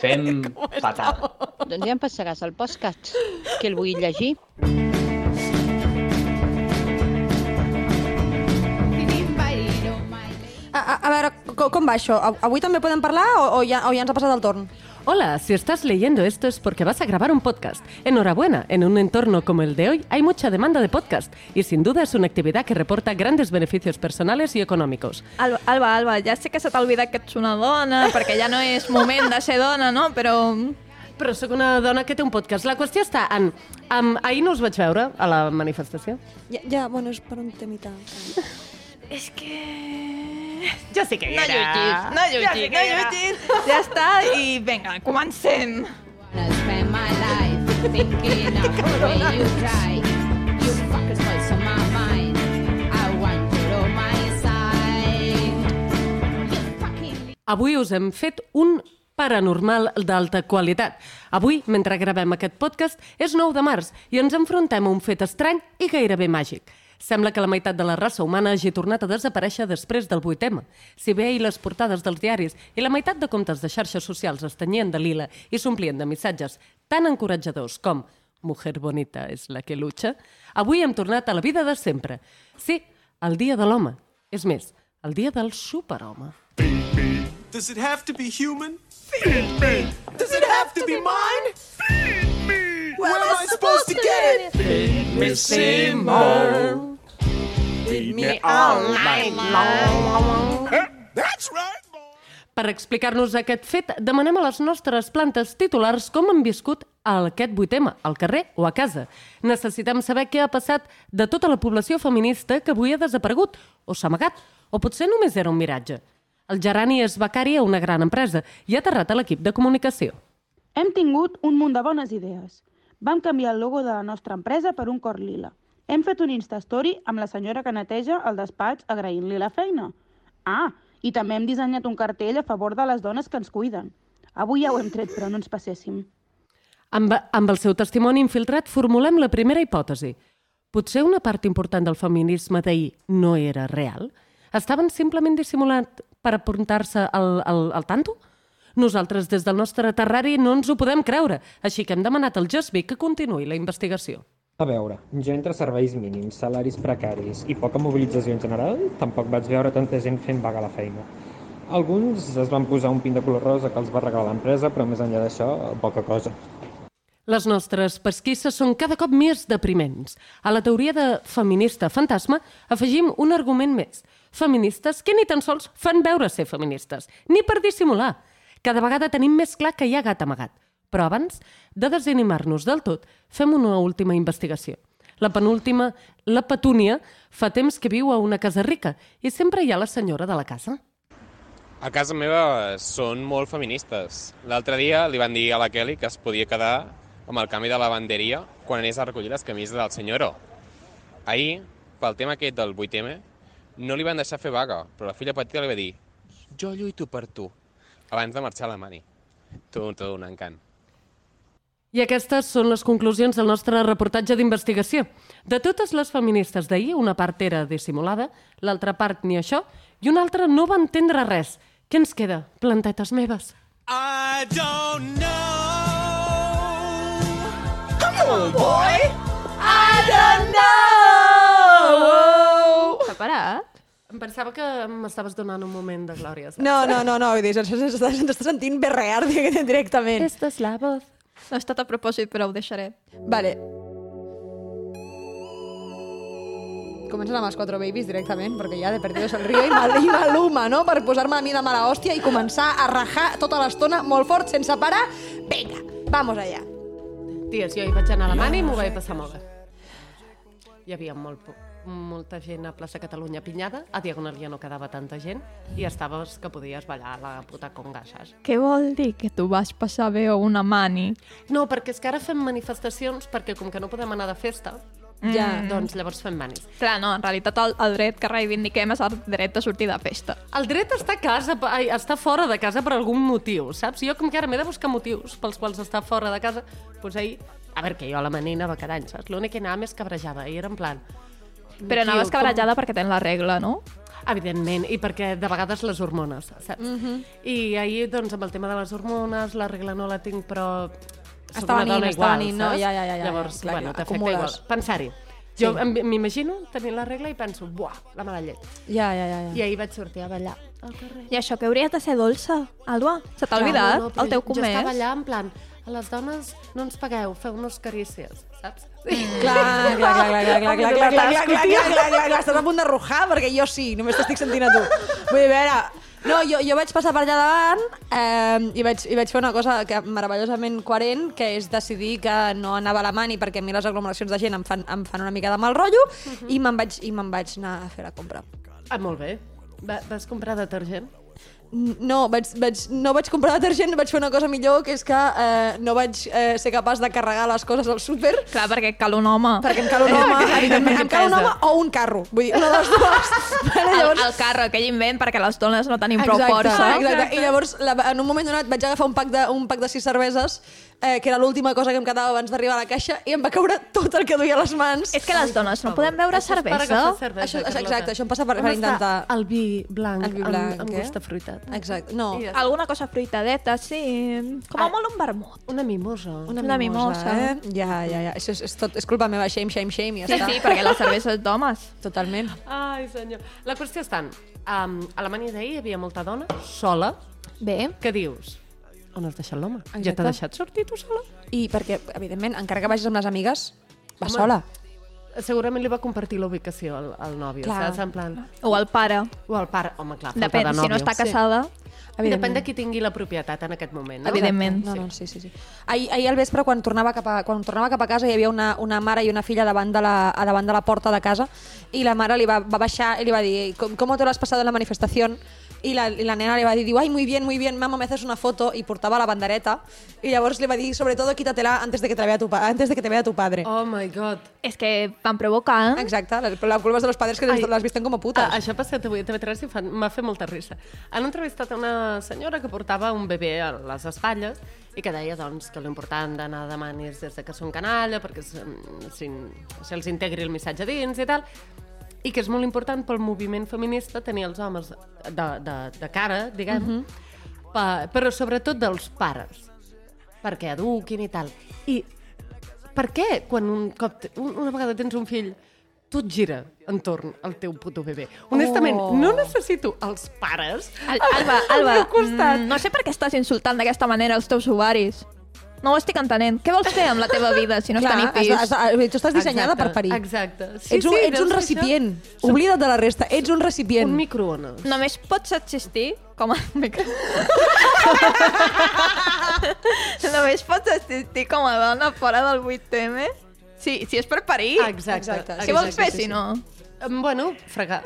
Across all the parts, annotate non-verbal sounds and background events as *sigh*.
fem *laughs* fatal. Doncs ja em passaràs el podcast, que el vull llegir. A, a, a veure, com, com va això? A- Avui també podem parlar o, o, ja, o ja ens ha passat el torn? Hola, si estás leyendo esto es porque vas a grabar un podcast. Enhorabuena, en un entorno como el de hoy hay mucha demanda de podcast y sin duda es una actividad que reporta grandes beneficios personales y económicos. Alba, Alba, Alba, ja sé que se t'ha oblidat que ets una dona, perquè ja no és moment de ser dona, no? Però... Però sóc una dona que té un podcast. La qüestió està en... Um, ahir no us vaig veure a la manifestació. Ja, ja bueno, és per un temita. *laughs* És que... Jo sí que hi No era. llutgis, no Jo sí llutgis, que no hi era. llutgis. Ja està, i vinga, comencem. Avui us hem fet un paranormal d'alta qualitat. Avui, mentre gravem aquest podcast, és 9 de març i ens enfrontem a un fet estrany i gairebé màgic. Sembla que la meitat de la raça humana hagi tornat a desaparèixer després del 8M. Si bé ahir les portades dels diaris i la meitat de comptes de xarxes socials es tenyien de lila i s'omplien de missatges tan encoratjadors com «Mujer bonita és la que lucha», avui hem tornat a la vida de sempre. Sí, el dia de l'home. És més, el dia del superhome. Does it have to be human? Feed me. Does it have to be mine? Feed me. Where am I supposed to get it? Feed me, Seymour. Feed me all night long. That's right, boy. Per explicar-nos aquest fet, demanem a les nostres plantes titulars com han viscut aquest 8M, al carrer o a casa. Necessitem saber què ha passat de tota la població feminista que avui ha desaparegut, o s'ha amagat, o potser només era un miratge. El gerani és becari a una gran empresa i ha aterrat a l'equip de comunicació. Hem tingut un munt de bones idees. Vam canviar el logo de la nostra empresa per un cor lila. Hem fet un Instastory amb la senyora que neteja el despatx agraint-li la feina. Ah, i també hem dissenyat un cartell a favor de les dones que ens cuiden. Avui ja ho hem tret, però no ens passéssim. Amb, amb el seu testimoni infiltrat formulem la primera hipòtesi. Potser una part important del feminisme d'ahir no era real? Estaven simplement dissimulant per apuntar-se al, al, al tanto? Nosaltres, des del nostre terrari, no ens ho podem creure, així que hem demanat al GESBI que continuï la investigació. A veure, jo entre serveis mínims, salaris precaris i poca mobilització en general, tampoc vaig veure tanta gent fent vaga a la feina. Alguns es van posar un pin de color rosa que els va regalar l'empresa, però més enllà d'això, poca cosa. Les nostres pesquisses són cada cop més depriments. A la teoria de feminista fantasma afegim un argument més. Feministes que ni tan sols fan veure ser feministes, ni per dissimular. Cada vegada tenim més clar que hi ha gat amagat. Però abans de desanimar-nos del tot, fem una última investigació. La penúltima, la Petúnia, fa temps que viu a una casa rica i sempre hi ha la senyora de la casa. A casa meva són molt feministes. L'altre dia li van dir a la Kelly que es podia quedar amb el canvi de lavanderia quan anés a recollir les camises del senyoró. Ahir, pel tema aquest del 8M, no li van deixar fer vaga, però la filla petita li va dir jo lluito per tu, abans de marxar a la mani. Tot, tot un encant. I aquestes són les conclusions del nostre reportatge d'investigació. De totes les feministes d'ahir, una part era dissimulada, l'altra part ni això, i una altra no va entendre res. Què ens queda, plantetes meves? I don't know. Come on, boy. I don't know! S'ha parat? Em pensava que m'estaves donant un moment de glòria. saps? No, no, no, no, vull dir, ens està, ens està sentint berrear *laughs* directament. Esta és la voz. No ha estat a propòsit, però ho deixaré. Vale. Comencen amb els quatre babies directament, perquè ja de perdidos el río i, mal, i maluma, no? Per posar-me a mi de mala hòstia i començar a rajar tota l'estona molt fort, sense parar. Vinga, vamos allá. Ties, jo hi vaig anar a la mani i m'ho vaig passar molt bé. Hi havia molt, po- molta gent a plaça Catalunya pinyada, a Diagonal ja no quedava tanta gent, i estaves que podies ballar la puta conga, saps? Què vol dir que tu vas passar bé a una mani? No, perquè és que ara fem manifestacions, perquè com que no podem anar de festa, Ja. doncs llavors fem manis. Clar, no, en realitat el, el dret que reivindiquem és el dret de sortir de festa. El dret està a casa, ai, està fora de casa per algun motiu, saps? Jo com que ara m'he de buscar motius pels quals està fora de casa, doncs ahir... A veure, que jo a la manina va cada any, saps? L'únic que anava més cabrejada, i era en plan... Però anaves cabrejada perquè tens la regla, no? Evidentment, i perquè de vegades les hormones, saps? Mhm. I ahir, doncs, amb el tema de les hormones, la regla no la tinc, però dona està igual, venint, no? Ja, ja, ja, ja, Llavors, clar, bueno, t'afecta igual. Pensar-hi. Jo Sí. em- m'imagino tenint la regla i penso, buah, la mala llet. Ja, ja, ja. ja. I ahir vaig sortir a ballar al carrer. I això que hauries de ser dolça, Alba? Se t'ha oblidat no, no, el teu Jo estava allà en plan, a les dones no ens pagueu, feu-nos carícies, saps? Clar, clar, clar, clar, clar, clar, clar, clar, clar, clar, clar, clar, clar, clar, clar, estàs a punt de rujar perquè jo sí, només t'estic sentint a tu. Vull dir, a veure, no, jo, jo vaig passar per allà davant eh, i, vaig, i vaig fer una cosa que meravellosament coherent, que és decidir que no anava a la mani perquè a mi les aglomeracions de gent em fan, em fan una mica de mal rotllo i me'n vaig, i me'n vaig anar a fer la compra. Ah, molt bé. Va, vas comprar detergent? No, vaig, vaig, no vaig comprar detergent, vaig fer una cosa millor, que és que eh, no vaig eh, ser capaç de carregar les coses al súper. Clar, perquè cal un home. Perquè em cal un home, *laughs* evidentment, em cal un home o un carro. Vull dir, una de les dues. *laughs* Vale, El, llavors, el carro, aquell invent perquè les dones no tenim prou exacte, força. exacte. I llavors, la, en un moment donat, vaig agafar un pack de, un pack de sis cerveses, eh, que era l'última cosa que em quedava abans d'arribar a la caixa, i em va caure tot el que duia a les mans. És que les dones no podem beure Això cervesa. agafar cervesa, Això, Carlota. exacte, això em passa per, per intentar... El vi blanc, El vi blanc, amb, amb eh? gust de fruitat. Exacte, no. Ja Alguna cosa fruitadeta, sí. Com a Ah. molt un vermut. Una mimosa. Una, Una mimosa, eh? Ja, ja, ja. Això és, és, tot, és culpa meva, shame, shame, shame, i ja Sí, està. sí, perquè la cervesa és d'homes. *laughs* Totalment. Ai, senyor. La qüestió és tant, um, a Alemanya d'ahir hi havia molta dona sola. Bé. Què dius? On has deixat l'home? Ja t'ha deixat sortir tu sola? I perquè, evidentment, encara que vagis amb les amigues, va Home, sola. Segurament li va compartir la ubicació al, al nòvio, Clar. saps? En plan... O el pare. O el pare. Home, clar, Depèn, de si no està casada... Depèn de qui tingui la propietat en aquest moment, no? Evidentment. No, no, sí, sí, sí. Ahir, ahir al vespre, quan tornava, cap a, quan tornava cap a casa, hi havia una, una mare i una filla davant de, la, a davant de la porta de casa i la mare li va, va baixar i li va dir com, com te lo has pasado en la manifestación? I la, i la nena li va dir, diu, ai, muy bien, muy bien, mamá, me haces una foto, i portava la bandereta, i llavors li va dir, sobre todo, quítatela antes de que te vea tu, pa antes de que te vea tu padre. Oh my god. És que van provocar. Exacte, la, la culpa és de los padres que Ai. les, visten com a putes. Ah, això ha passat avui a TV3 i fan- m'ha fet molta risa. Han entrevistat a una senyora que portava un bebè a les espatlles i que deia doncs, que l'important d'anar de manis des de que són canalla perquè se'ls se integri el missatge dins i tal i que és molt important pel moviment feminista tenir els homes de, de, de cara, diguem, uh -huh. pa, però sobretot dels pares, perquè eduquin i tal. I per què quan un cop, una vegada tens un fill, tot gira entorn al teu puto bebè? Honestament, Oh. no necessito els pares Al Alba, al Alba, meu costat. mm, no sé per què estàs insultant d'aquesta manera els teus ovaris. No ho estic entenent. Què vols fer amb la teva vida si no tenir has, pis? has, has, tu estàs dissenyada Exacte, per parir. Exacte. Sí, ets un, sí, ets un recipient. això. Oblida't de la resta. Ets un recipient. Un microones. Només pots existir com a... micro- *laughs* Només pots existir com a dona fora del 8M si, si és per parir. Exacte. Exacte. Què vols fer, sí, si sí. no? Bueno, fregar.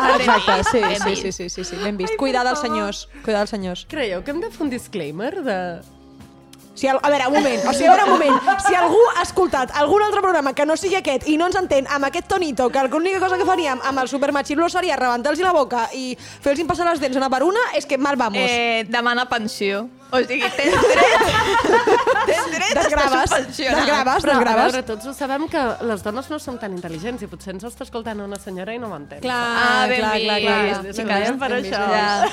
Ah, exacte, sí, sí, sí, sí, sí, sí, ben vist. Cuidar dels senyors, cuidar dels senyors. Creieu que hem de fer un disclaimer de... Si, al- a veure, un moment, o sigui, a veure, un moment. Si algú ha escoltat algun altre programa que no sigui aquest i no ens entén amb aquest tonito, que l'única cosa que faríem amb el supermachirlo seria rebentar-los la boca i fer-los passar les dents una per una, és que mal vamos. Eh, demana pensió. O sigui, tens *laughs* dret... tens dret Desgraves, a estar subvencionat. desgraves, Però, a desgraves. veure, tots ho sabem que les dones no són tan intel·ligents i potser ens està escoltant una senyora i no ho entén. Clar, Ah, ben clar, vist. clar, clar, clar. Callen per això. Ja.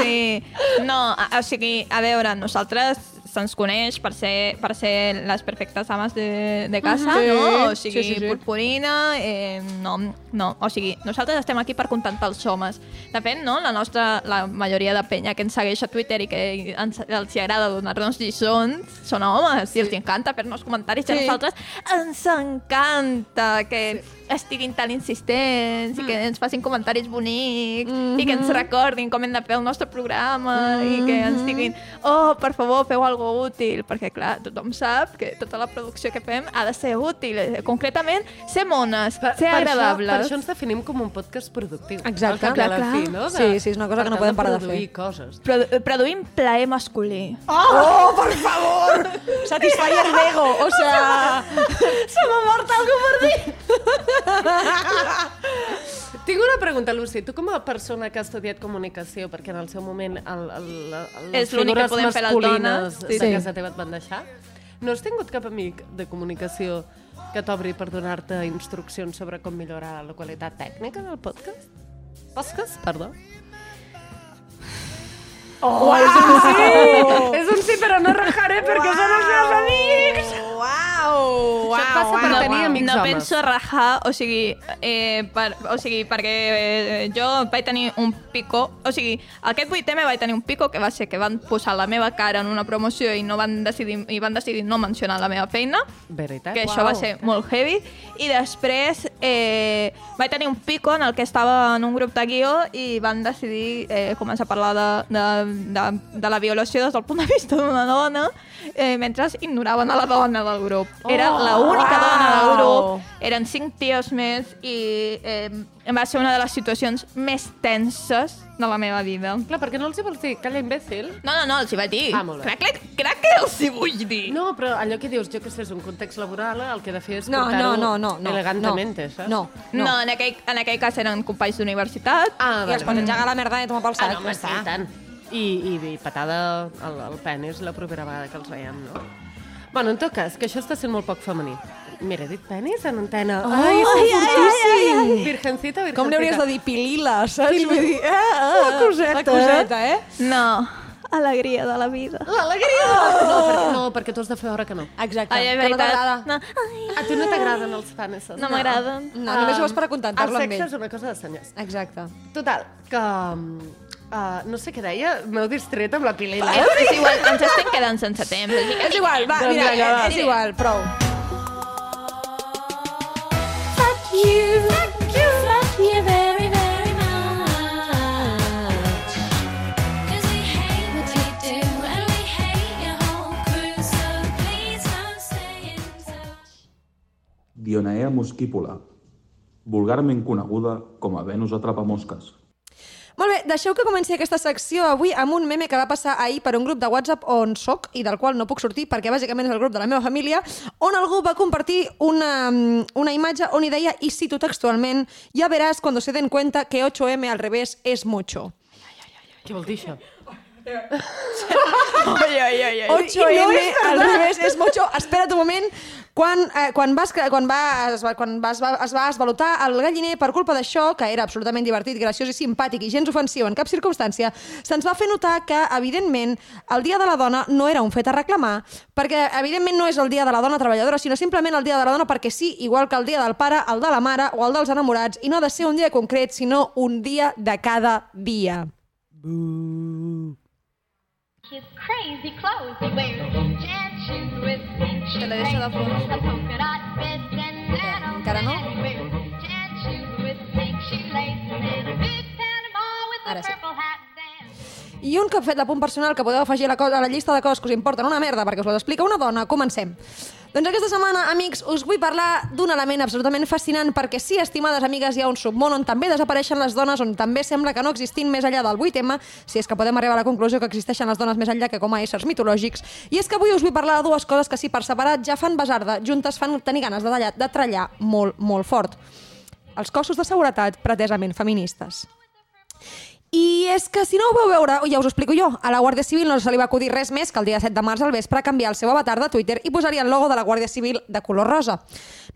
Sí. No, a- o sigui, a veure, nosaltres se'ns coneix per ser, per ser les perfectes ames de, de casa, Sí, no? O sigui, sí, sí, sí. purpurina, eh, no, no. O sigui, nosaltres estem aquí per contentar els homes. De fet, no? La nostra, la majoria de penya que ens segueix a Twitter i que ens, els agrada donar-nos lliçons són homes i els encanta fer-nos comentaris i a Sí. nosaltres ens encanta que estiguin tan insistents i que ens facin comentaris bonics i que ens recordin com hem de fer el nostre programa i que ens diguin oh, per favor, feu algo útil perquè clar, tothom sap que tota la producció que fem ha de ser útil Eh, concretament, ser mones, ser Per això, agradables per això ens definim com un podcast productiu. Exacte. La Clar, fi, clar. no? Sí, sí, és una cosa que no podem parar de fer. coses. Produ produïm plaer masculí Oh, por favor! *laughs* Satisfyer d'ego, o sea... *laughs* Se m'ha mort algú per pregunta, Lucy. Tu com a persona que ha estudiat comunicació, perquè en el seu moment el, el, el, les que figures podem fer les masculines dones. de Sí. casa teva et van deixar, no has tingut cap amic de comunicació que t'obri per donar-te instruccions sobre com millorar la qualitat tècnica del podcast? Posques, perdó. Oh, és un sí! és un sí, però no rajaré perquè són els meus amics! Uau! Això et passa per tenir amics no homes. penso rajar, o sigui, eh, per, o sigui, perquè eh, jo vaig tenir un pico, o sigui, aquest 8M vaig tenir un pico que va ser que van posar la meva cara en una promoció i no van decidir, i van decidir no mencionar la meva feina, Veritat? que això va ser molt heavy, i després eh, vaig tenir un pico en el que estava en un grup de guió i van decidir eh, començar a parlar de, de, de, de la violació des del punt de vista d'una dona eh, mentre ignoraven a la dona del grup. Era la única dona del grup, eren cinc tios més i eh, va ser una de les situacions més tenses de la meva vida. Clar, perquè no els hi vols dir calla imbècil? No, no, no, els hi vaig dir. Ah, molt bé. Crec, crec, crec que els hi vull dir. No, però allò que dius, jo que sé, és un context laboral, el que he de fer és No, portar-ho no, no, no, no. elegantment, no, saps? No, No, no en, aquell, en aquell cas eren companys d'universitat. Ah, I els pots engegar la merda i tomar pel Ah, sac. no, home, sí, i tant. I, i, i patada al, al penis la propera vegada que els veiem, no? Bueno, en tot cas, que això està sent molt poc femení. Mira, he dit penis en antena. Oh, ai, ai, fortíssim! Virgencita, virgencita. Com li hauries de dir pilila, saps? Vull dir, eh, la coseta, la coseta, eh? No, alegria de la vida. L'alegria! No, perquè, no, perquè tu has de fer hora que no. Exacte. Ai, és que no t'agrada. No, ai, A tu no t'agraden els panes? no m'agraden. No, només ho fas per El acontentar-lo amb sexe ell. és una cosa de senyors. Exacte. Total, que... Uh, no sé què deia, m'heu distret amb la pilila. És, és igual, ens estem quedant sense temps. Així que... És igual, va, Doncs mira, vinga, va. és igual, prou. Fuck you, fuck you, fuck you very, very much. 'Cause we hate what you do and we hate your whole crew, so please don't stay in touch. Dionaea muscípula, vulgarment coneguda com a Venus atrapamosques. Molt bé, deixeu que comenci aquesta secció avui amb un meme que va passar ahir per un grup de WhatsApp on soc i del qual no puc sortir perquè bàsicament és el grup de la meva família, on algú va compartir una, una imatge on hi deia, i cito textualment, ja veràs cuando se den cuenta que 8M al revés es mucho. Què vol dir això? 8M al revés és mucho. Espera't un moment. Quan, eh, quan, vas, quan, va, es, va, quan va, es, va, es va esvalotar el galliner per culpa d'això, que era absolutament divertit, graciós i simpàtic i gens ofensiu en cap circumstància, se'ns va fer notar que, evidentment, el Dia de la Dona no era un fet a reclamar, perquè, evidentment, no és el Dia de la Dona Treballadora, sinó simplement el Dia de la Dona perquè sí, igual que el Dia del Pare, el de la Mare o el dels enamorats, i no ha de ser un dia concret, sinó un dia de cada dia. His crazy clothes he wears, shoes with pink Te lo dejo de shoelaces, fondo. a polka dot bandana encara no? and he wears jet shoes with pink shoelaces and a big Panama with a Ara sí. purple hat band. I un fet de punt personal que podeu afegir a la, cosa, a la llista de coses que us importen una merda perquè us ho explica una dona, comencem. Doncs aquesta setmana, amics, us vull parlar d'un element absolutament fascinant perquè sí, estimades amigues, hi ha un submón on també desapareixen les dones, on també sembla que no existin més enllà del 8M, si és que podem arribar a la conclusió que existeixen les dones més enllà que com a éssers mitològics. I és que avui us vull parlar de dues coses que si per separat ja fan basarda, juntes fan tenir ganes de, tallar, de trallar molt, molt fort. Els cossos de seguretat pretesament feministes. I és que si no ho veu veure, ja us ho explico jo, a la Guàrdia Civil no se li va acudir res més que el dia 7 de març al vespre canviar el seu avatar de Twitter i posar-hi el logo de la Guàrdia Civil de color rosa.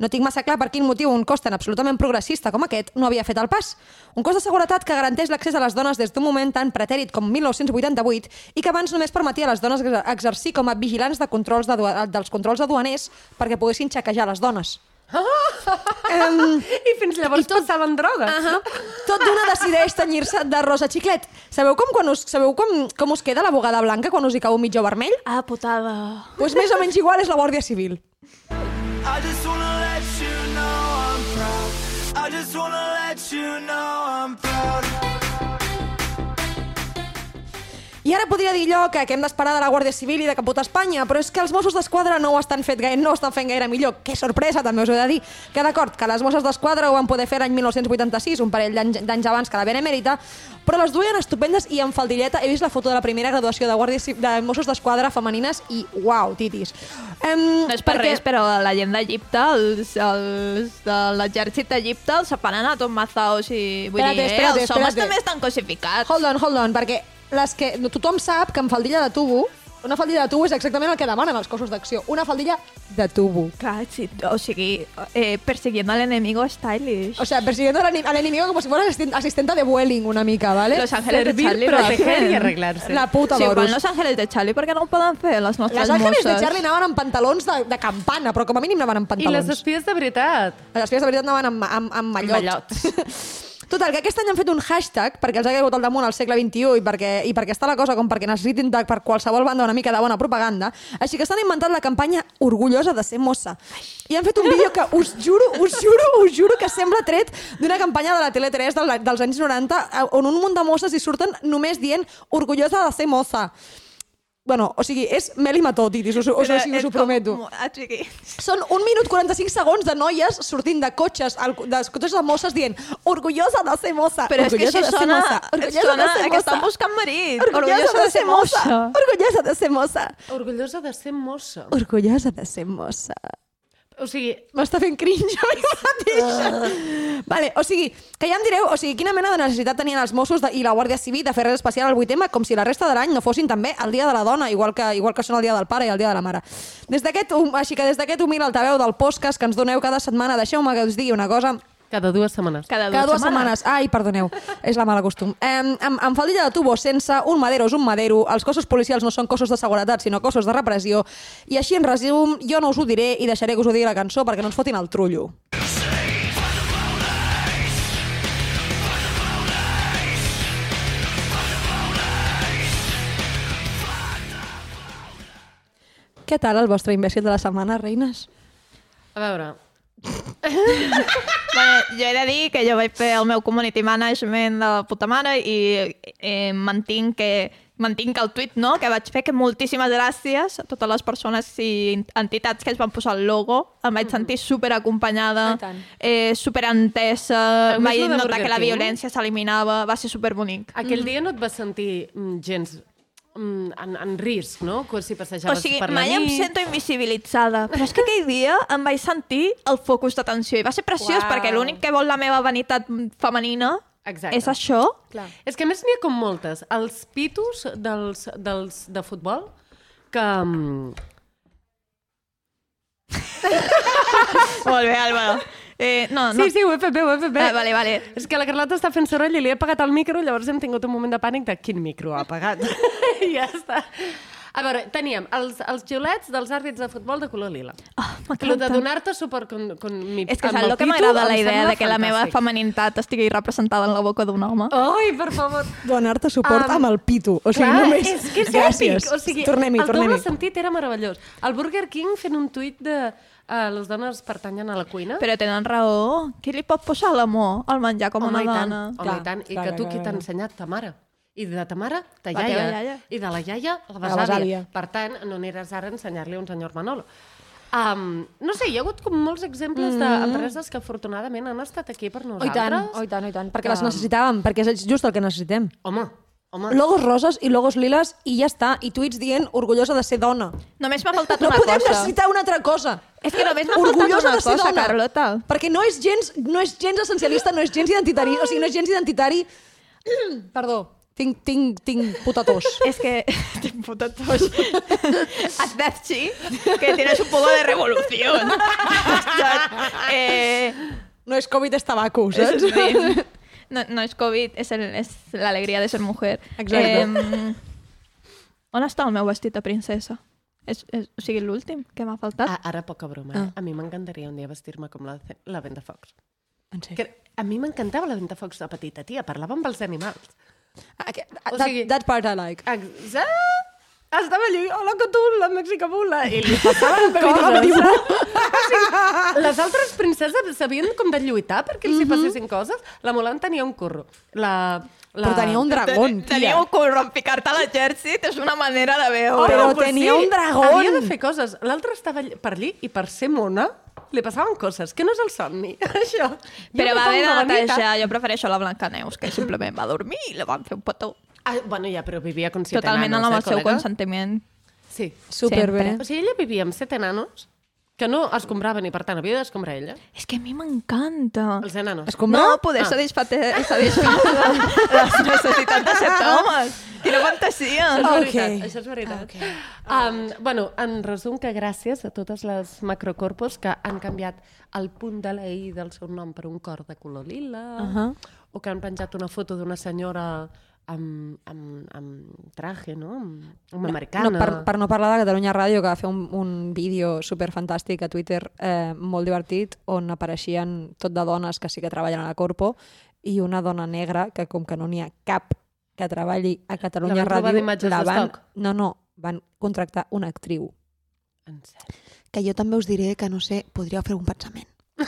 No tinc massa clar per quin motiu un cos tan absolutament progressista com aquest no havia fet el pas. Un cos de seguretat que garanteix l'accés a les dones des d'un moment tan pretèrit com 1988 i que abans només permetia a les dones exer- exercir com a vigilants de controls de, dels controls aduaners perquè poguessin xequejar les dones. *laughs* Um, I fins llavors I tot... passaven drogues. Uh -huh. Tot d'una decideix tenyir-se de rosa xiclet. Sabeu com, quan us, sabeu com, com us queda la bugada blanca quan us hi cau un mitjó vermell? Ah, putada. Doncs pues més o menys igual és la Guàrdia Civil. I just wanna let you know I'm proud. I just wanna let you know I'm proud. I ara podria dir jo que, que hem d'esperar de la Guàrdia Civil i de caputa Espanya, però és que els Mossos d'Esquadra no ho estan, fet gaire, no ho estan fent gaire millor. Que sorpresa, també us he de dir. Que d'acord, que les Mosses d'Esquadra ho van poder fer l'any 1986, un parell d'anys abans que la Benemèrita, però les duien estupendes i amb faldilleta. He vist la foto de la primera graduació de, Guàrdia, de Mossos d'Esquadra femenines i uau, titis. Um, No és per res, però la gent d'Egipte, els, els de l'exèrcit d'Egipte, els separen a tot mazaos i... Vull Espérate, dir, espérate, eh, els homes espérate. també estan cosificats. Hold on, hold on, perquè les que, no, tothom sap que amb faldilla de tubo una faldilla de tubo és exactament el que demanen els cossos d'acció. Una faldilla de tubo. Clar, sí, o sigui, eh, persiguiendo al enemigo stylish. O sea, persiguiendo al, al enemigo como si fuera asisten- asistente de Vueling una mica, ¿vale? Los ángeles de Servir, Charlie proteger y arreglarse. La puta Sí, d'oros. igual los ángeles de Charlie, perquè no ho poden fer les nostres Les ángeles de? Charlie anaven amb pantalons de, de campana, però com a mínim anaven amb I pantalons. les espies de veritat. Les espies de veritat anaven amb, amb, amb mallots. mallots. *laughs* Total, que aquest any han fet un hashtag perquè els ha caigut al damunt al segle XXI i perquè, i perquè està la cosa com perquè necessitin de, per qualsevol banda una mica de bona propaganda. Així que estan inventant la campanya Orgullosa de ser mossa. I han fet un vídeo que us juro, us juro, us juro que sembla tret d'una campanya de la Tele3 del, dels anys 90 eh, on un munt de mosses hi surten només dient Orgullosa de ser mossa. Bueno, o sigui, és mel i mató, titis, us, us, us, us, ho prometo. Són un minut 45 segons de noies sortint de cotxes, al, de cotxes de mosses dient orgullosa de ser mossa, Però és que orgullosa així de ser sona, mossa, orgullosa sona de ser que estan mossa, buscant marit. orgullosa de ser mossa, orgullosa de ser mossa, Orgullosa de ser mossa. orgullosa de ser mossa. O sigui, M'està fent cringe *laughs* a mi mateixa. vale, o sigui, que ja em direu, o sigui, quina mena de necessitat tenien els Mossos de, i la Guàrdia Civil de fer res especial al 8M, com si la resta de l'any no fossin també el dia de la dona, igual que, igual que són el dia del pare i el dia de la mare. Des d'aquest, així que des d'aquest humil altaveu del podcast que ens doneu cada setmana, deixeu-me que us digui una cosa, cada dues setmanes. Cada, cada dues setmanes. Ai, perdoneu, és la mala costum. Eh, amb, amb faldilla de tubo sense, un madero és un madero, els cossos policials no són cossos de seguretat, sinó cossos de repressió, i així en resum, jo no us ho diré i deixaré que us ho digui la cançó perquè no ens fotin el trullo. Què tal el vostre imbècil de la setmana, reines? A veure, Bueno, jo he de dir que jo vaig fer el meu community management de la puta mare i eh, mantinc que mantinc el tuit no? que vaig fer, que moltíssimes gràcies a totes les persones i entitats que es van posar el logo. Em vaig sentir super acompanyada, tant. eh, super entesa, vaig notar que la violència s'eliminava, va ser super bonic. aquell dia no et vas sentir mm, gens mm, en, en risc, no? Si passejaves O sigui, per la mai em sento invisibilitzada, però és que aquell dia em vaig sentir el focus d'atenció i va ser preciós Uau. perquè l'únic que vol la meva vanitat femenina Exacte. és això. Clar. És que a més n'hi ha com moltes. Els pitos dels, dels de futbol que... mm, *laughs* Molt bé, Álvaro. Eh, no, no. Sí, sí, ho he fet bé, ho he fet bé. Ah, vale, vale. És que la Carlota està fent soroll i li he apagat el micro, llavors hem tingut un moment de pànic de quin micro ha apagat. I *laughs* ja està. A veure, teníem els, els xiulets dels àrbits de futbol de color lila. Oh, Lo de donar-te suport con, con mi, És que saps el el que m'agrada la idea de que la meva fantàstic. feminitat estigui representada en la boca d'un home. Ai, per favor. Donar-te suport Um, amb el pito. O sigui, Clar, només... és que és Gràcies. èpic. O sigui, tornem-hi, el tornem-hi. doble sentit era meravellós. El Burger King fent un tuit de uh, les dones pertanyen a la cuina. Però tenen raó. Qui li pot posar l'amor al menjar com home, una i tant, dona? home, Clar, i tant. I clar, que tu clar, qui t'ha ensenyat ta mare. I de ta mare, ta La iaia. iaia. I de la iaia, la La besàvia. Per tant, no aniràs ara a ensenyar-li a un senyor Manolo. Um, no sé, hi ha hagut com molts exemples d'empreses que afortunadament han estat aquí per Oh, i tant, nosaltres. oh, i tant, oh, i tant. Perquè Que- les necessitàvem, perquè és just el que necessitem. Home, home. Logos roses i logos liles i ja està. I tuits dient orgullosa de ser dona. Només m'ha faltat No una podem cosa. necessitar una altra cosa. És que només m'ha faltat Orgullosa una de ser cosa, dona. Carlota. Perquè no és gens, no és gens essencialista, no és gens identitari, o sigui, no és gens identitari... *clears throat* Perdó, tinc, tinc, tinc puta tos. Es *laughs* que te puta tos. Adverti que tienes un poco de revolución. *laughs* *laughs* eh, No és Covid, és tabaco, és, saps? sí. No, no és Covid, és, el, és l'alegria de ser mujer. Exacte. Eh, on està el meu vestit de princesa? És, és, o sigui, l'últim que m'ha faltat. Ah, ara poca broma. Eh? A mi m'encantaria un dia vestir-me com la, la Ventafocs. En sèrio. Que a mi m'encantava la Ventafocs de petita, tia. Parlava amb els animals. Ah, que- O that, sigui- that part I like. Exacte. Estava allí, hola Cotul, la mexicabula, i li passaven *laughs* Però coses. *laughs* o sigui, les altres princeses sabien com de lluitar perquè els hi passessin coses. La Mulan tenia un curro. La, la... Però tenia un dragón, tia. Tenia un curro en ficar-te a l'exèrcit, és una manera de veure. Però pues tenia un dragón. Havia de fer coses. L'altre estava per allí i per ser mona li passaven coses, que no és el somni, *laughs* això. Jo Però va haver de netejar. Jo prefereixo la Blancaneus, que simplement va dormir i la van fer un petó. Ah, bueno, ja, però vivia con siete Totalment enanos, amb eh, el seu col·lega? consentiment. Sí. Superbé. Sempre. O sigui, ella vivia amb set enanos que no es compraven i, per tant, havia d'escombrar ella. És que a mi m'encanta. Els enanos. Escombra? No, poder Ah. satisfer satisfer les necessitats de set homes. Quina fantasia. Això és Ok. veritat, això és veritat. Okay. Um, bueno, en resum que gràcies a totes les macrocorpos que han canviat el punt de la I del seu nom per un cor de color lila, Uh -huh. o que han penjat una foto d'una senyora amb, amb, amb traje, no? Amb, amb americana. No, per, per no parlar de Catalunya Ràdio, que va fer un, un vídeo superfantàstic a Twitter, eh, molt divertit, on apareixien tot de dones que sí que treballen a la Corpo, i una dona negra, que com que no n'hi ha cap que treballi a Catalunya La Ràdio, la van... No, no, van contractar una actriu. En sèrio. Que jo també us diré que, no sé, podria fer un pensament. *laughs*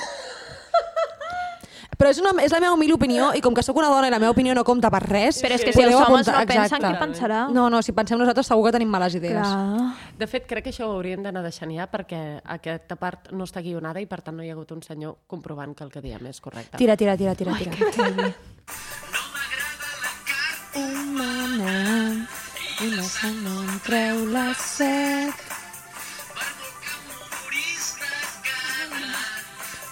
Però és, una, és la meva humil opinió i com que sóc una dona i la meva opinió no compta per res... Però és que si els homes apuntar- no pensen, Exacte. qui pensarà? No, no, si pensem nosaltres segur que tenim males idees. Clar. De fet, crec que això ho hauríem d'anar deixant ja perquè aquesta part no està guionada i per tant no hi ha hagut un senyor comprovant que el que diem és correcte. Tira, tira, tira, tira. tira. Humana, una se no em treu la set.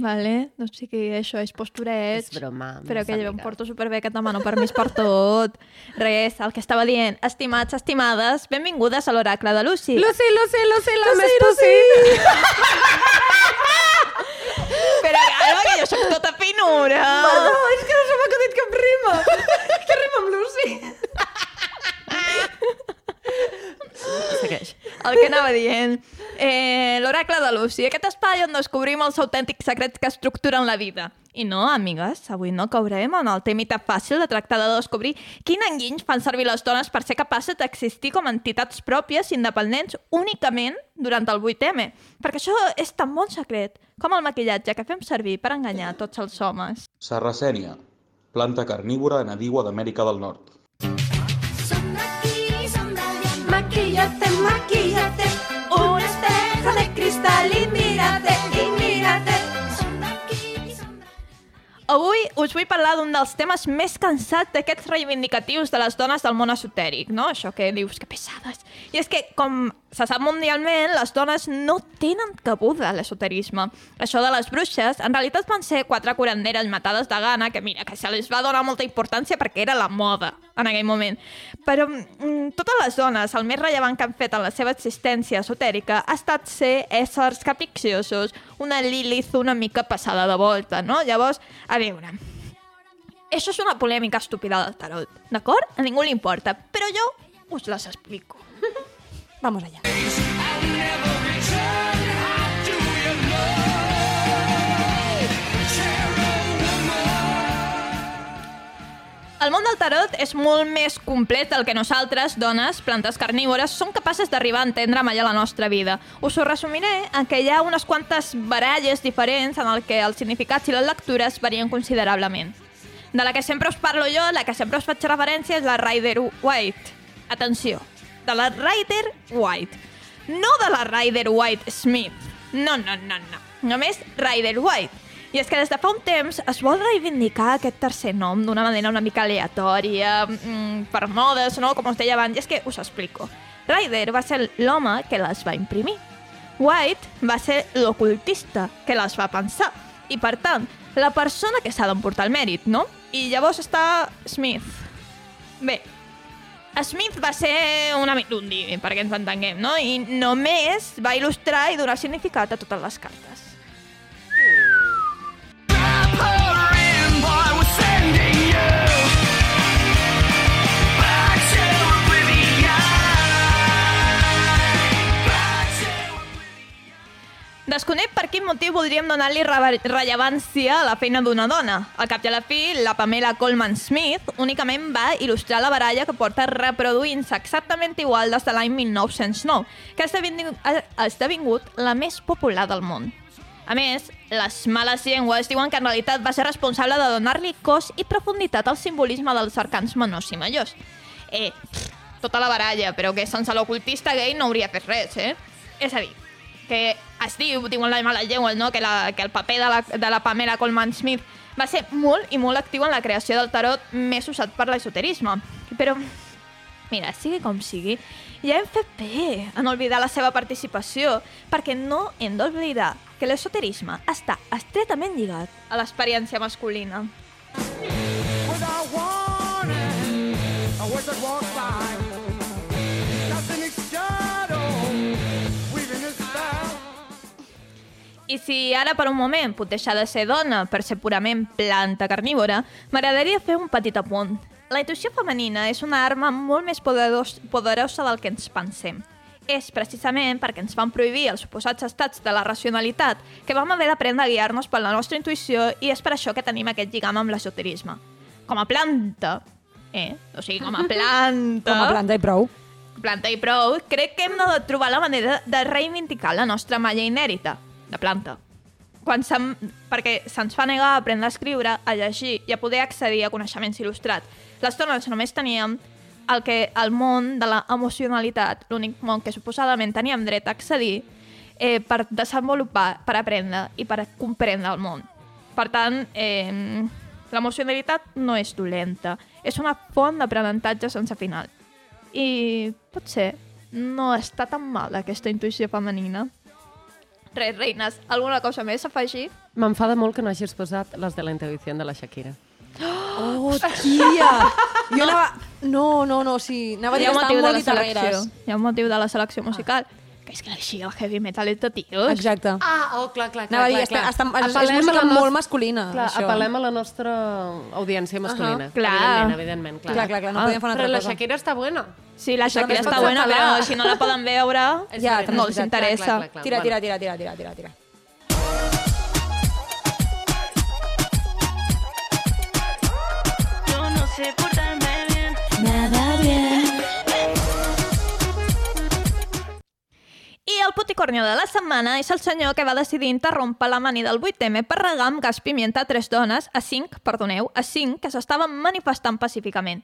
Vale? No sé què això és postureig. És broma, Però que jo em porto superbé, que et demano permís per tot. Res, el que estava dient. Estimats, estimades, benvingudes a l'oracle de Lucy. Lucy, Lucy, Lucy, la Lucy, més Lucy. Però calma, que jo sóc tota finura. No, és que no se m'ha acudit cap rima. que rima amb Lucy? Segueix. El que anava dient. Eh, L'oracle de Lucy, aquest espai on descobrim els autèntics secrets que estructuren la vida. I no, amigues, avui no caurem en el temita fàcil de tractar de descobrir quin enguiny fan servir les dones per ser capaces d'existir com a entitats pròpies i independents únicament durant el 8M. Perquè això és tan bon secret com el maquillatge que fem servir per enganyar tots els homes. Sarracènia, planta carnívora nadiua d'Amèrica del Nord. Maquillate, maquillate, un espejo de cristal y mírate, y mírate. Avui us vull parlar d'un dels temes més cansats d'aquests reivindicatius de les dones del món esotèric, no? Això que dius, que pesades. I és que, com se sap mundialment, les dones no tenen cabuda a l'esoterisme. Això de les bruixes, en realitat van ser quatre curanderes matades de gana, que mira, que se les va donar molta importància perquè era la moda en aquell moment. Però mm, totes les dones, el més rellevant que han fet en la seva existència esotèrica ha estat ser éssers capriciosos, una Lilith una mica passada de volta, no? Llavors, a veure, això és una polèmica estúpida del tarot, d'acord? A ningú li importa, però jo us les explico. *laughs* Vamos allá. El món del tarot és molt més complet del que nosaltres, dones, plantes carnívores, som capaces d'arribar a entendre mai a la nostra vida. Us ho resumiré en què hi ha unes quantes baralles diferents en el que els significats i les lectures varien considerablement. De la que sempre us parlo jo, la que sempre us faig referència és la Rider White. Atenció, de la Rider White. No de la Rider White Smith. No, no, no, no. Només Rider White. I és que des de fa un temps es vol reivindicar aquest tercer nom d'una manera una mica aleatòria, mm, per modes, no? com us deia abans, i és que us explico. Ryder va ser l'home que les va imprimir. White va ser l'ocultista que les va pensar. I, per tant, la persona que s'ha d'emportar el mèrit, no? I llavors està Smith. Bé, Smith va ser una mirundi, perquè ens entenguem, no? I només va il·lustrar i donar significat a totes les cartes. Desconec per quin motiu voldríem donar-li reve- rellevància a la feina d'una dona. Al cap i a la fi, la Pamela Coleman Smith únicament va il·lustrar la baralla que porta reproduint-se exactament igual des de l'any 1909, que ha esdevingut, ha esdevingut la més popular del món. A més, les males llengües diuen que en realitat va ser responsable de donar-li cos i profunditat al simbolisme dels arcans menors i majors. Eh, pff, tota la baralla, però que sense l'ocultista gay no hauria fet res, eh? És a dir, que es diu, diuen les males llengües, no? que, la, que el paper de la, de la Pamela Coleman Smith va ser molt i molt actiu en la creació del tarot més usat per l'esoterisme. Però, mira, sigui com sigui, ja hem fet bé en oblidar la seva participació, perquè no hem d'oblidar que l'esoterisme està estretament lligat a l'experiència masculina. Without warning, a wizard by. I si ara per un moment puc deixar de ser dona per ser purament planta carnívora, m'agradaria fer un petit apunt. La intuïció femenina és una arma molt més poderos, poderosa del que ens pensem. És precisament perquè ens van prohibir els suposats estats de la racionalitat que vam haver d'aprendre a guiar-nos per la nostra intuïció i és per això que tenim aquest lligam amb l'esoterisme. Com a planta, eh? O sigui, com a *laughs* planta... Com a planta i prou. planta i prou, crec que hem de trobar la manera de reivindicar la nostra malla inèrita, de planta. Quan se'n... Perquè se'ns fa negar a aprendre a escriure, a llegir i a poder accedir a coneixements il·lustrats. Les dones només teníem el que el món de la emocionalitat, l'únic món que suposadament teníem dret a accedir, eh, per desenvolupar, per aprendre i per comprendre el món. Per tant, eh, l'emocionalitat no és dolenta, és una font d'aprenentatge sense final. I potser no està tan mal aquesta intuïció femenina. Res, reines, alguna cosa més a afegir? M'enfada molt que no hagis posat les de la intuïció de la Shakira. Oh, tia! Jo anava... No, no, no, sí. Anava a dir que un motiu estaven de molt la selecció. guitarreres. Hi ha un motiu de la selecció musical. Que és que així el heavy metal és de tios. Exacte. Ah, oh, clar, clar, Anava a dir, clar, està, clar. està, és, és Apel·lem a música la nos- molt masculina, Clar, això. apel·lem a la nostra audiència masculina. Ahà. Clar. Evidentment, evidentment. Clar, Clar, clar, clar, no podíem fer una Però altra la cosa. Shakira està buena. Sí, la Shakira està apel·lar. però si no la poden veure, *laughs* ja, no els interessa. clar, clar, clar. Tira, tira, tira, tira, tira, tira, tira. Yo no sé portarme bien, nada I el puticornio de la setmana és el senyor que va decidir interrompre la mani del 8M per regar amb gas pimienta a tres dones, a cinc, perdoneu, a cinc, que s'estaven manifestant pacíficament.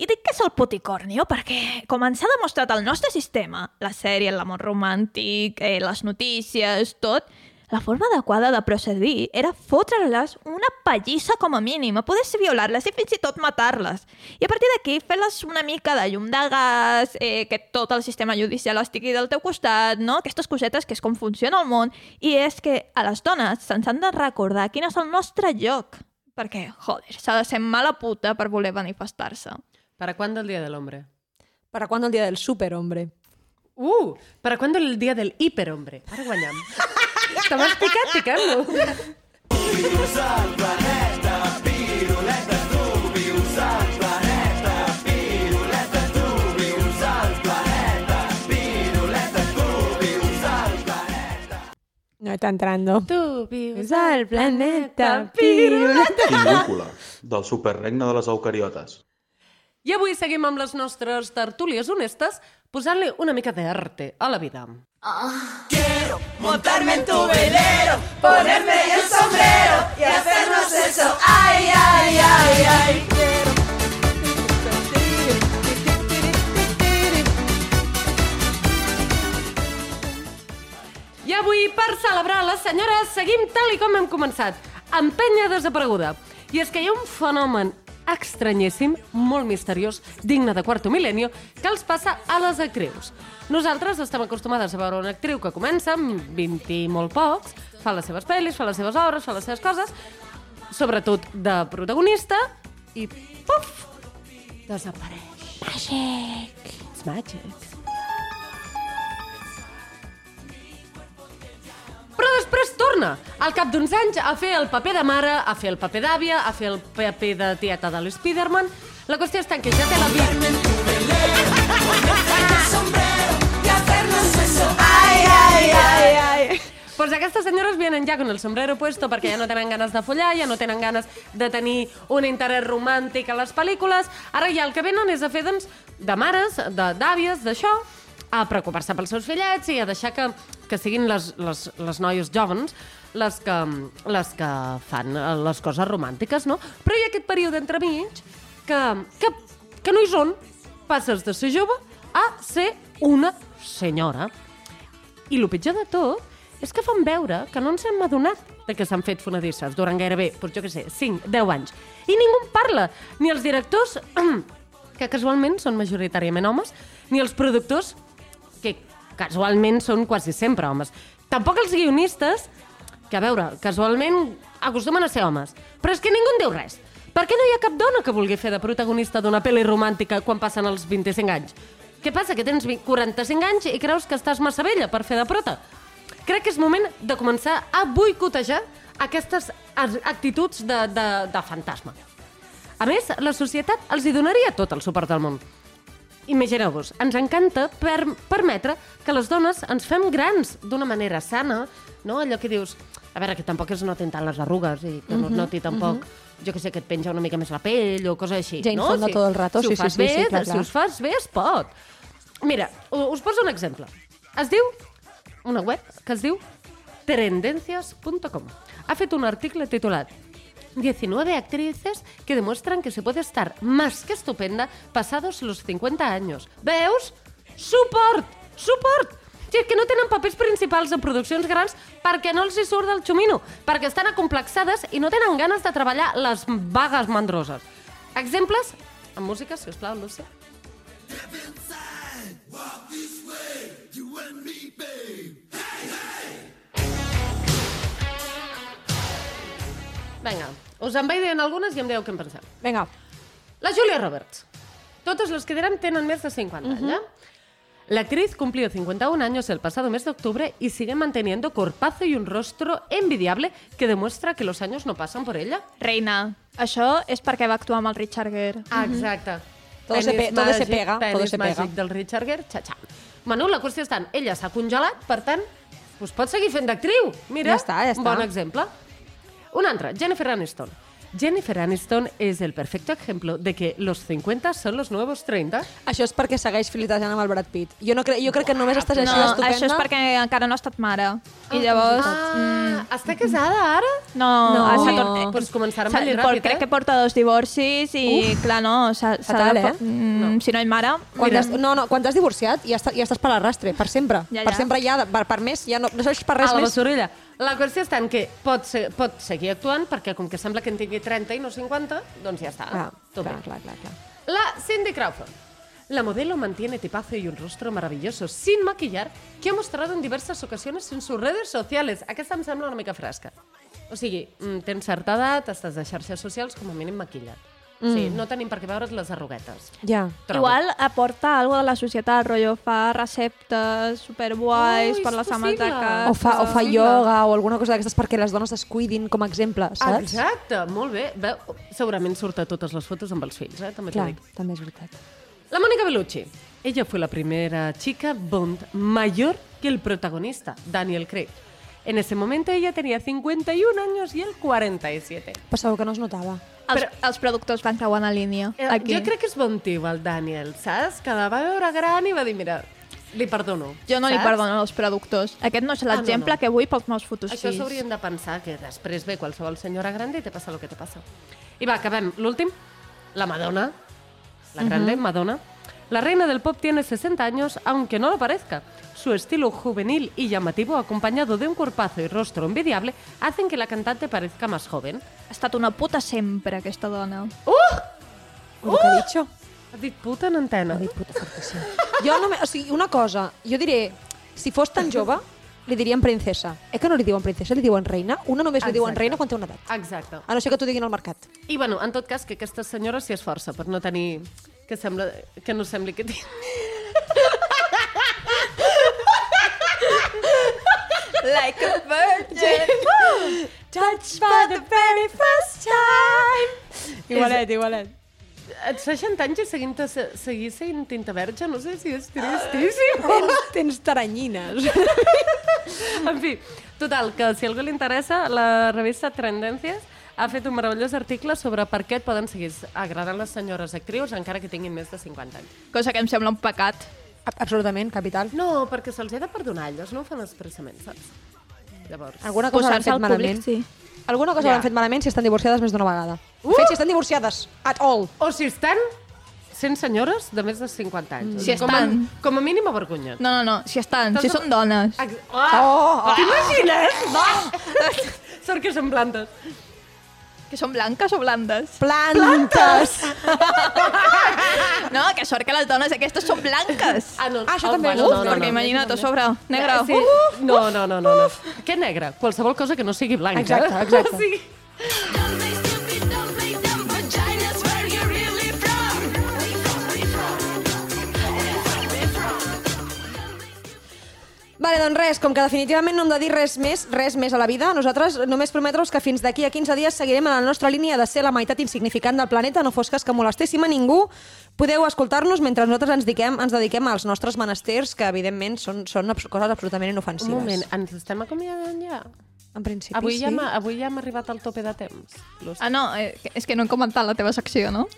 I dic que és el puticornio perquè, com ens ha demostrat el nostre sistema, la sèrie, l'amor romàntic, eh, les notícies, tot, la forma adequada de procedir era fotre-les una pallissa com a mínim, a poder violar-les i fins i tot matar-les. I a partir d'aquí, fer-les una mica de llum de gas, eh, que tot el sistema judicial estigui del teu costat, no? Aquestes cosetes que és com funciona el món. I és que a les dones se'ns han de recordar quin és el nostre lloc. Perquè, joder, s'ha de ser mala puta per voler manifestar-se. ¿Para cuándo el Día del Hombre? ¿Para cuándo el día del superhombre? Uh, ¿para cuándo el Día del Hiperhombre? Ara guanyam. T'has picat picant-lo. No está entrando. Tu vius al planeta piruleta. Pingúcula, del superregne de les eucariotes. I avui seguim amb les nostres tertúlies honestes posant-li una mica d'arte a la vida. Montarme en tu velero, ponerme el sombrero y hacernos eso. Ay, ay, ay, ay. I avui, per celebrar les senyores, seguim tal i com hem començat, amb penya desapareguda. I és que hi ha un fenomen estranyíssim, molt misteriós, digne de quarto mil·lenio, que els passa a les actrius. Nosaltres estem acostumades a veure una actriu que comença amb 20 i molt pocs, fa les seves pel·lis, fa les seves obres, fa les seves coses, sobretot de protagonista, i puf, desapareix. Magic. It's magic. Torna, al cap d'uns anys, a fer el paper de mare, a fer el paper d'àvia, a fer el paper de tieta de l'Spiderman. La qüestió està en que ja té la vida... Ay, ay, ay, ay. Pues aquestes senyores vienen ja con el sombrero puesto perquè ja no tenen ganes de follar, ja no tenen ganes de tenir un interès romàntic a les pel·lícules. Ara ja el que venen és a fer, doncs, de mares, de d'àvies, d'això, a preocupar-se pels seus fillets i a deixar que, que siguin les, les, les noies joves les que, les que fan eh, les coses romàntiques, no? Però hi ha aquest període entremig que, que, que no hi són. Passes de ser jove a ser una senyora. I el pitjor de tot és que fan veure que no ens hem adonat de que s'han fet fonedisses durant gairebé, doncs jo què sé, 5, 10 anys. I ningú en parla, ni els directors, *clears throat* que casualment són majoritàriament homes, ni els productors, casualment són quasi sempre homes. Tampoc els guionistes, que a veure, casualment acostumen a ser homes. Però és que ningú en diu res. Per què no hi ha cap dona que vulgui fer de protagonista d'una pel·li romàntica quan passen els 25 anys? Què passa, que tens 20 45 anys i creus que estàs massa vella per fer de prota? Crec que és moment de començar a boicotejar aquestes actituds de, de, de fantasma. A més, la societat els hi donaria tot el suport del món. Imagineu-vos, ens encanta per permetre que les dones ens fem grans d'una manera sana, no? Allò que dius, a veure, que tampoc es notin tant les arrugues i que no es Mhm, noti tampoc, jo que sé, que et penja una mica més la pell o coses així. Jane no? Fonda todo el rato, si sí, ho fas sí, sí, bé, sí, clar, si clar. us fas bé, es pot. Mira, us poso un exemple. Es diu, una web que es diu terendencias.com. Ha fet un article titulat 19 actrices que demuestran que se puede estar más que estupenda pasados los 50 años. Veus? Suport! Suport! Si és que no tenen papers principals de produccions grans perquè no els hi surt del xumino, perquè estan acomplexades i no tenen ganes de treballar les vagues mandroses. Exemples? En música, si us plau, Lucy. Vinga, us en vaig dient algunes i em dieu què en penseu. Vinga. La Julia Roberts. Totes les que direm tenen més de 50 Mhm. anys, ¿eh? La actriz cumplió 51 años el pasado mes de octubre y sigue manteniendo corpazo y un rostro envidiable que demuestra que los años no pasan por ella. Reina, això és perquè va actuar amb el Richard Gere. Ah, exacte. Todo se pe- todo se pega, penis todo se pega. màgic del Richard Gere, xa-xa. Bueno, la qüestió és tant, ella s'ha congelat, per tant, doncs pot seguir fent d'actriu. Mira, Ja està, ja està. un bon exemple. Un altre, Jennifer Aniston. Jennifer Aniston és el perfecto ejemplo de que los 50 son los nuevos 30. Això és perquè segueix flirtejant amb el Brad Pitt. Jo, no cre jo crec que només estàs així No, d'estupenda. això és perquè encara no ha estat mare. I llavors... Ah, està casada ara? No, No. ha Ui, estat... doncs començarà amb s'ha- el llit por- ràpid, Crec eh? que porta dos divorcis i, clar, no, s'ha s'ha de... eh? Mm, Si no hi mare... Quan t'has, no, no, quan t'has divorciat ja, està, ja estàs per l'arrastre, per sempre. Ja, Per ja. sempre ja, per, per més, ja no, no serveix per res a la més. La qüestió està en que pot, ser, pot seguir actuant perquè com que sembla que en tingui 30 i no 50, doncs ja està. Clar, Tot clar, bé. clar, clar, clar. La Cindy Crawford. La modelo mantiene tipazo y un rostro maravilloso, sin maquillar, que ha mostrado en diversas ocasiones en sus redes sociales. Aquesta em sembla una mica fresca. O sigui, mm, tens certa edat, estàs de xarxes socials, com a mínim maquillat. Mm. Sigui, no tenim per què veure's les arruguetes. Ja. Trobo. Igual aporta algo de la societat, rotllo, fa receptes superguais Ui, per les ames de casa. O fa, o fa Sí. ioga o alguna cosa d'aquestes perquè les dones es cuidin com a exemple, saps? Exacte, molt bé. Veu, segurament surt a totes les fotos amb els fills, eh? també t'ho Clar, dic. també és veritat. La Mónica Bellucci. Ella fue la primera chica Bond mayor que el protagonista, Daniel Craig. En ese momento ella tenía 51 años y él 47. Passava que no es notava. Els, els productors van creuant la línia. Eh, Aquí. Jo crec que és bon tio, el Daniel, saps? Que la va veure gran i va dir, mira, li perdono. Jo no li saps? perdono als productors. Aquest no és Ah, no, l'exemple no. que vull pels meus futurs Això s'haurien de pensar, que després ve qualsevol senyora grande i te passa el que te passa. I va, acabem. L'últim, la Madonna, la grande Madonna. La reina del pop tiene 60 años, aunque no lo parezca. Su estilo juvenil y llamativo, acompañado de un cuerpazo y rostro envidiable, hacen que la cantante parezca más joven. Ha estat una puta sempre, aquesta dona. Uh! que ha dicho? Ha dit puta en antena. Ha dit puta fortíssim. *laughs* Jo només, o sigui, una cosa, jo diré, si fos tan jove, li dirien princesa. Eh que no li diuen princesa, li diuen reina? Una només li diuen Exacte. reina quan té una edat. Exacte. A no ser que t'ho diguin al mercat. I, bueno, en tot cas, que aquesta senyora s'hi esforça per no tenir... Que, sembla, que no sembli que tingui... Like a virgin. Touched by the very first time. Igualet, igualet. Et 60 anys i seguint seguir sent tinta verge, no sé si és tristíssim. Tens, tens taranyines. en fi, total, que si a algú li interessa, la revista Tendencias ha fet un meravellós article sobre per què et poden seguir agradant les senyores actrius encara que tinguin més de 50 anys. Cosa que em sembla un pecat. A- Absolutament, capital. No, perquè se'ls he de perdonar, elles no ho fan expressament, saps? Llavors... Alguna cosa han Posar-se fet al públic, malament. sí. Alguna cosa Ja. han fet malament si estan divorciades més d'una vegada. Uh! Fet si estan divorciades. At all. O si estan sent senyores de més de 50 anys. Si com a, estan. com a mínim avergonyat. No, no, no, si estan, si Estàs- són dones. Oh, Oh, T'imagines? No! *laughs* Sort que són plantes. Que són blanques o blandes? Plantes! *laughs* No, que sort que les dones aquestes són blanques. Ah, no. Ah, això oh, també. bueno, Uf, no, no, perquè no. imagina't a sobre, negre. Sí. Uh! No, no, no, no, no. Què negre? Qualsevol cosa que no sigui blanca. Exacte, exacte. *laughs* O sigui, Vale, doncs res, com que definitivament no hem de dir res més, res més a la vida, nosaltres només prometre-us que fins d'aquí a 15 dies seguirem en la nostra línia de ser la meitat insignificant del planeta, no fos cas que molestéssim a ningú. Podeu escoltar-nos mentre nosaltres ens dediquem, ens dediquem als nostres menesters, que evidentment són, són coses absolutament inofensives. un moment, ens estem acomiadant ja? En principi Avui, sí. ja hem, avui ja hem arribat al tope de temps. Ah, no, eh, és que no he comentat la teva secció, no?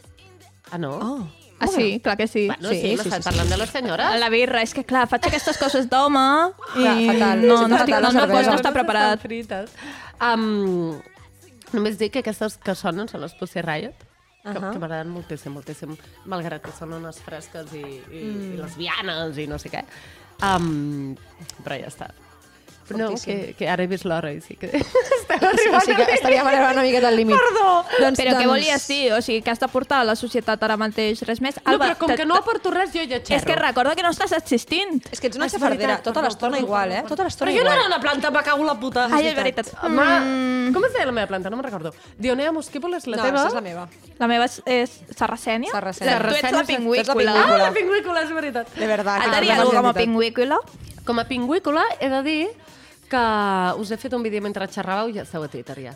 Ah, no? Oh. Ah, sí, clar que sí. Bueno, sí, sí, sí, sí, parlant de les senyores. La birra, és que clar, faig aquestes coses d'home i Clar, fatal. no, Sí, no, estic, no, no, cervesa. no està preparat. Frites. Um, només dic que aquestes que sonen són les Pussy Riot, que, uh. -huh. que m'agraden moltíssim, moltíssim, malgrat que són unes fresques i, i, mm. i lesbianes i no sé què. Um, però ja està. Però no, que, que ara he vist l'hora i sí que *laughs* estem O arribant sigui que estaríem arribant una miqueta al límit. Perdó! Doncs, Però què doncs... volies dir? O sigui, que has de portar a la societat ara mateix res més? No, Alba, però com te- que no aporto res, jo ja xerro. És que recorda que no estàs existint. És que ets una xafardera, tota perdó, l'estona perdó, igual, eh? Tota l'estona Però jo no igual. era una planta, me cago la puta. Ai, és veritat. Home, com es deia la meva planta? No me'n recordo. Dionea muscípula és la no, teva? aquesta és la meva. La meva és, és sarracènia. Sarracènia. Tu ets la pingüícula. Ah, la pingüícula, és veritat. De veritat. Et diria no alguna com a pingüícula? Com a pingüícola he de dir que us he fet un vídeo mentre xerràveu i ja esteu a Twitter ja.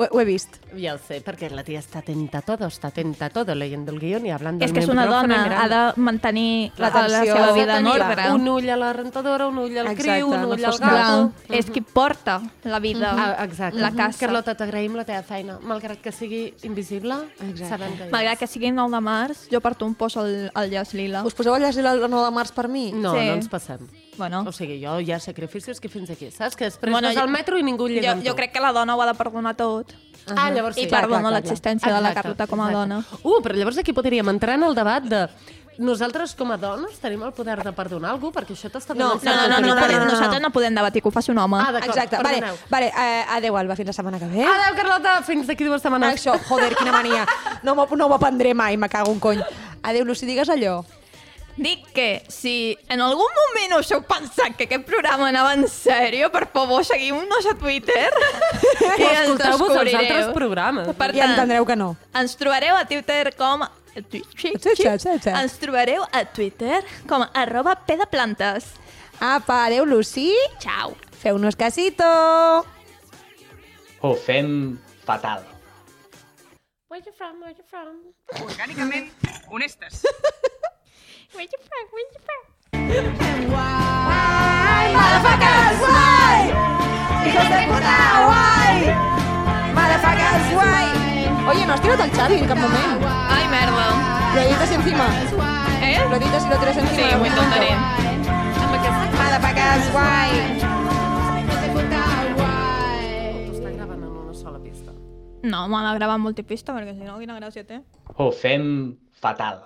Ho, ho he vist. Ja ho sé, perquè la tia està atenta a todo, está atenta a todo, leyendo el guión y hablando És que és una dona, ha de mantenir la, la L'atenció. seva vida en ordre. Un ull a la rentadora, un ull al Exacte, criu, un no ull al gato. Clar, és qui porta la vida, Ah, exacte. la casa. Carlota, t'agraïm la teva feina. Malgrat que sigui invisible, Exacte. sabem que és. Malgrat que sigui 9 de març, jo porto un post al, al llaç lila. Us poseu a llegir el 9 de març per mi? No, Sí. no ens passem. Bueno, O sigui, jo hi ha sacrificis que fins aquí, saps? Que després Bueno, vas al metro i ningú lliga jo, jo crec que la dona ho ha de perdonar tot. Ah, llavors sí. I clar, l'existència de la Carlota com a exacte. dona. Uh, però llavors aquí podríem entrar en el debat de nosaltres com a dones tenim el poder de perdonar algú perquè això t'està No, No, no, no, no, autoritat. no, nosaltres no podem debatir, que ho faci un home. Ah, Exacte, vale, perdoneu. vale eh, adeu, Alba, fins la setmana que ve. Adéu, Carlota, fins d'aquí dues setmanes. Això, joder, quina mania. No m'ho no aprendré mai, me cago un cony. Adeu, Lucy, digues allò. Dic que si en algun moment us heu pensat que aquest programa anava en sèrio, per favor, seguiu-nos a Twitter *laughs* i ens Escolteu-vos els altres descobrireu. programes. Per I tant, entendreu que no. ens trobareu a Twitter com... Sí, sí, Sí, sí, sí, sí. Ens trobareu a Twitter com arroba pedaplantes. Apa, adeu, Lucy. Ciao. Feu-nos casito. Ho fem fatal. Where you from, where you from? Orgànicament honestes. *laughs* Where you from, where you from? Motherfuckers, guai! Hijos de puta, guai! Motherfuckers, guai! Oye, no has tirado al Xavi en cap moment. Ai, merda. Lo editas encima. Eh? Lo editas y lo tiras encima. Sí, ho intentaré. Motherfuckers! T'ho gravant una sola pista. No, m'ha de gravar en multipista, perquè si no, quina gràcia té. Ho fem fatal.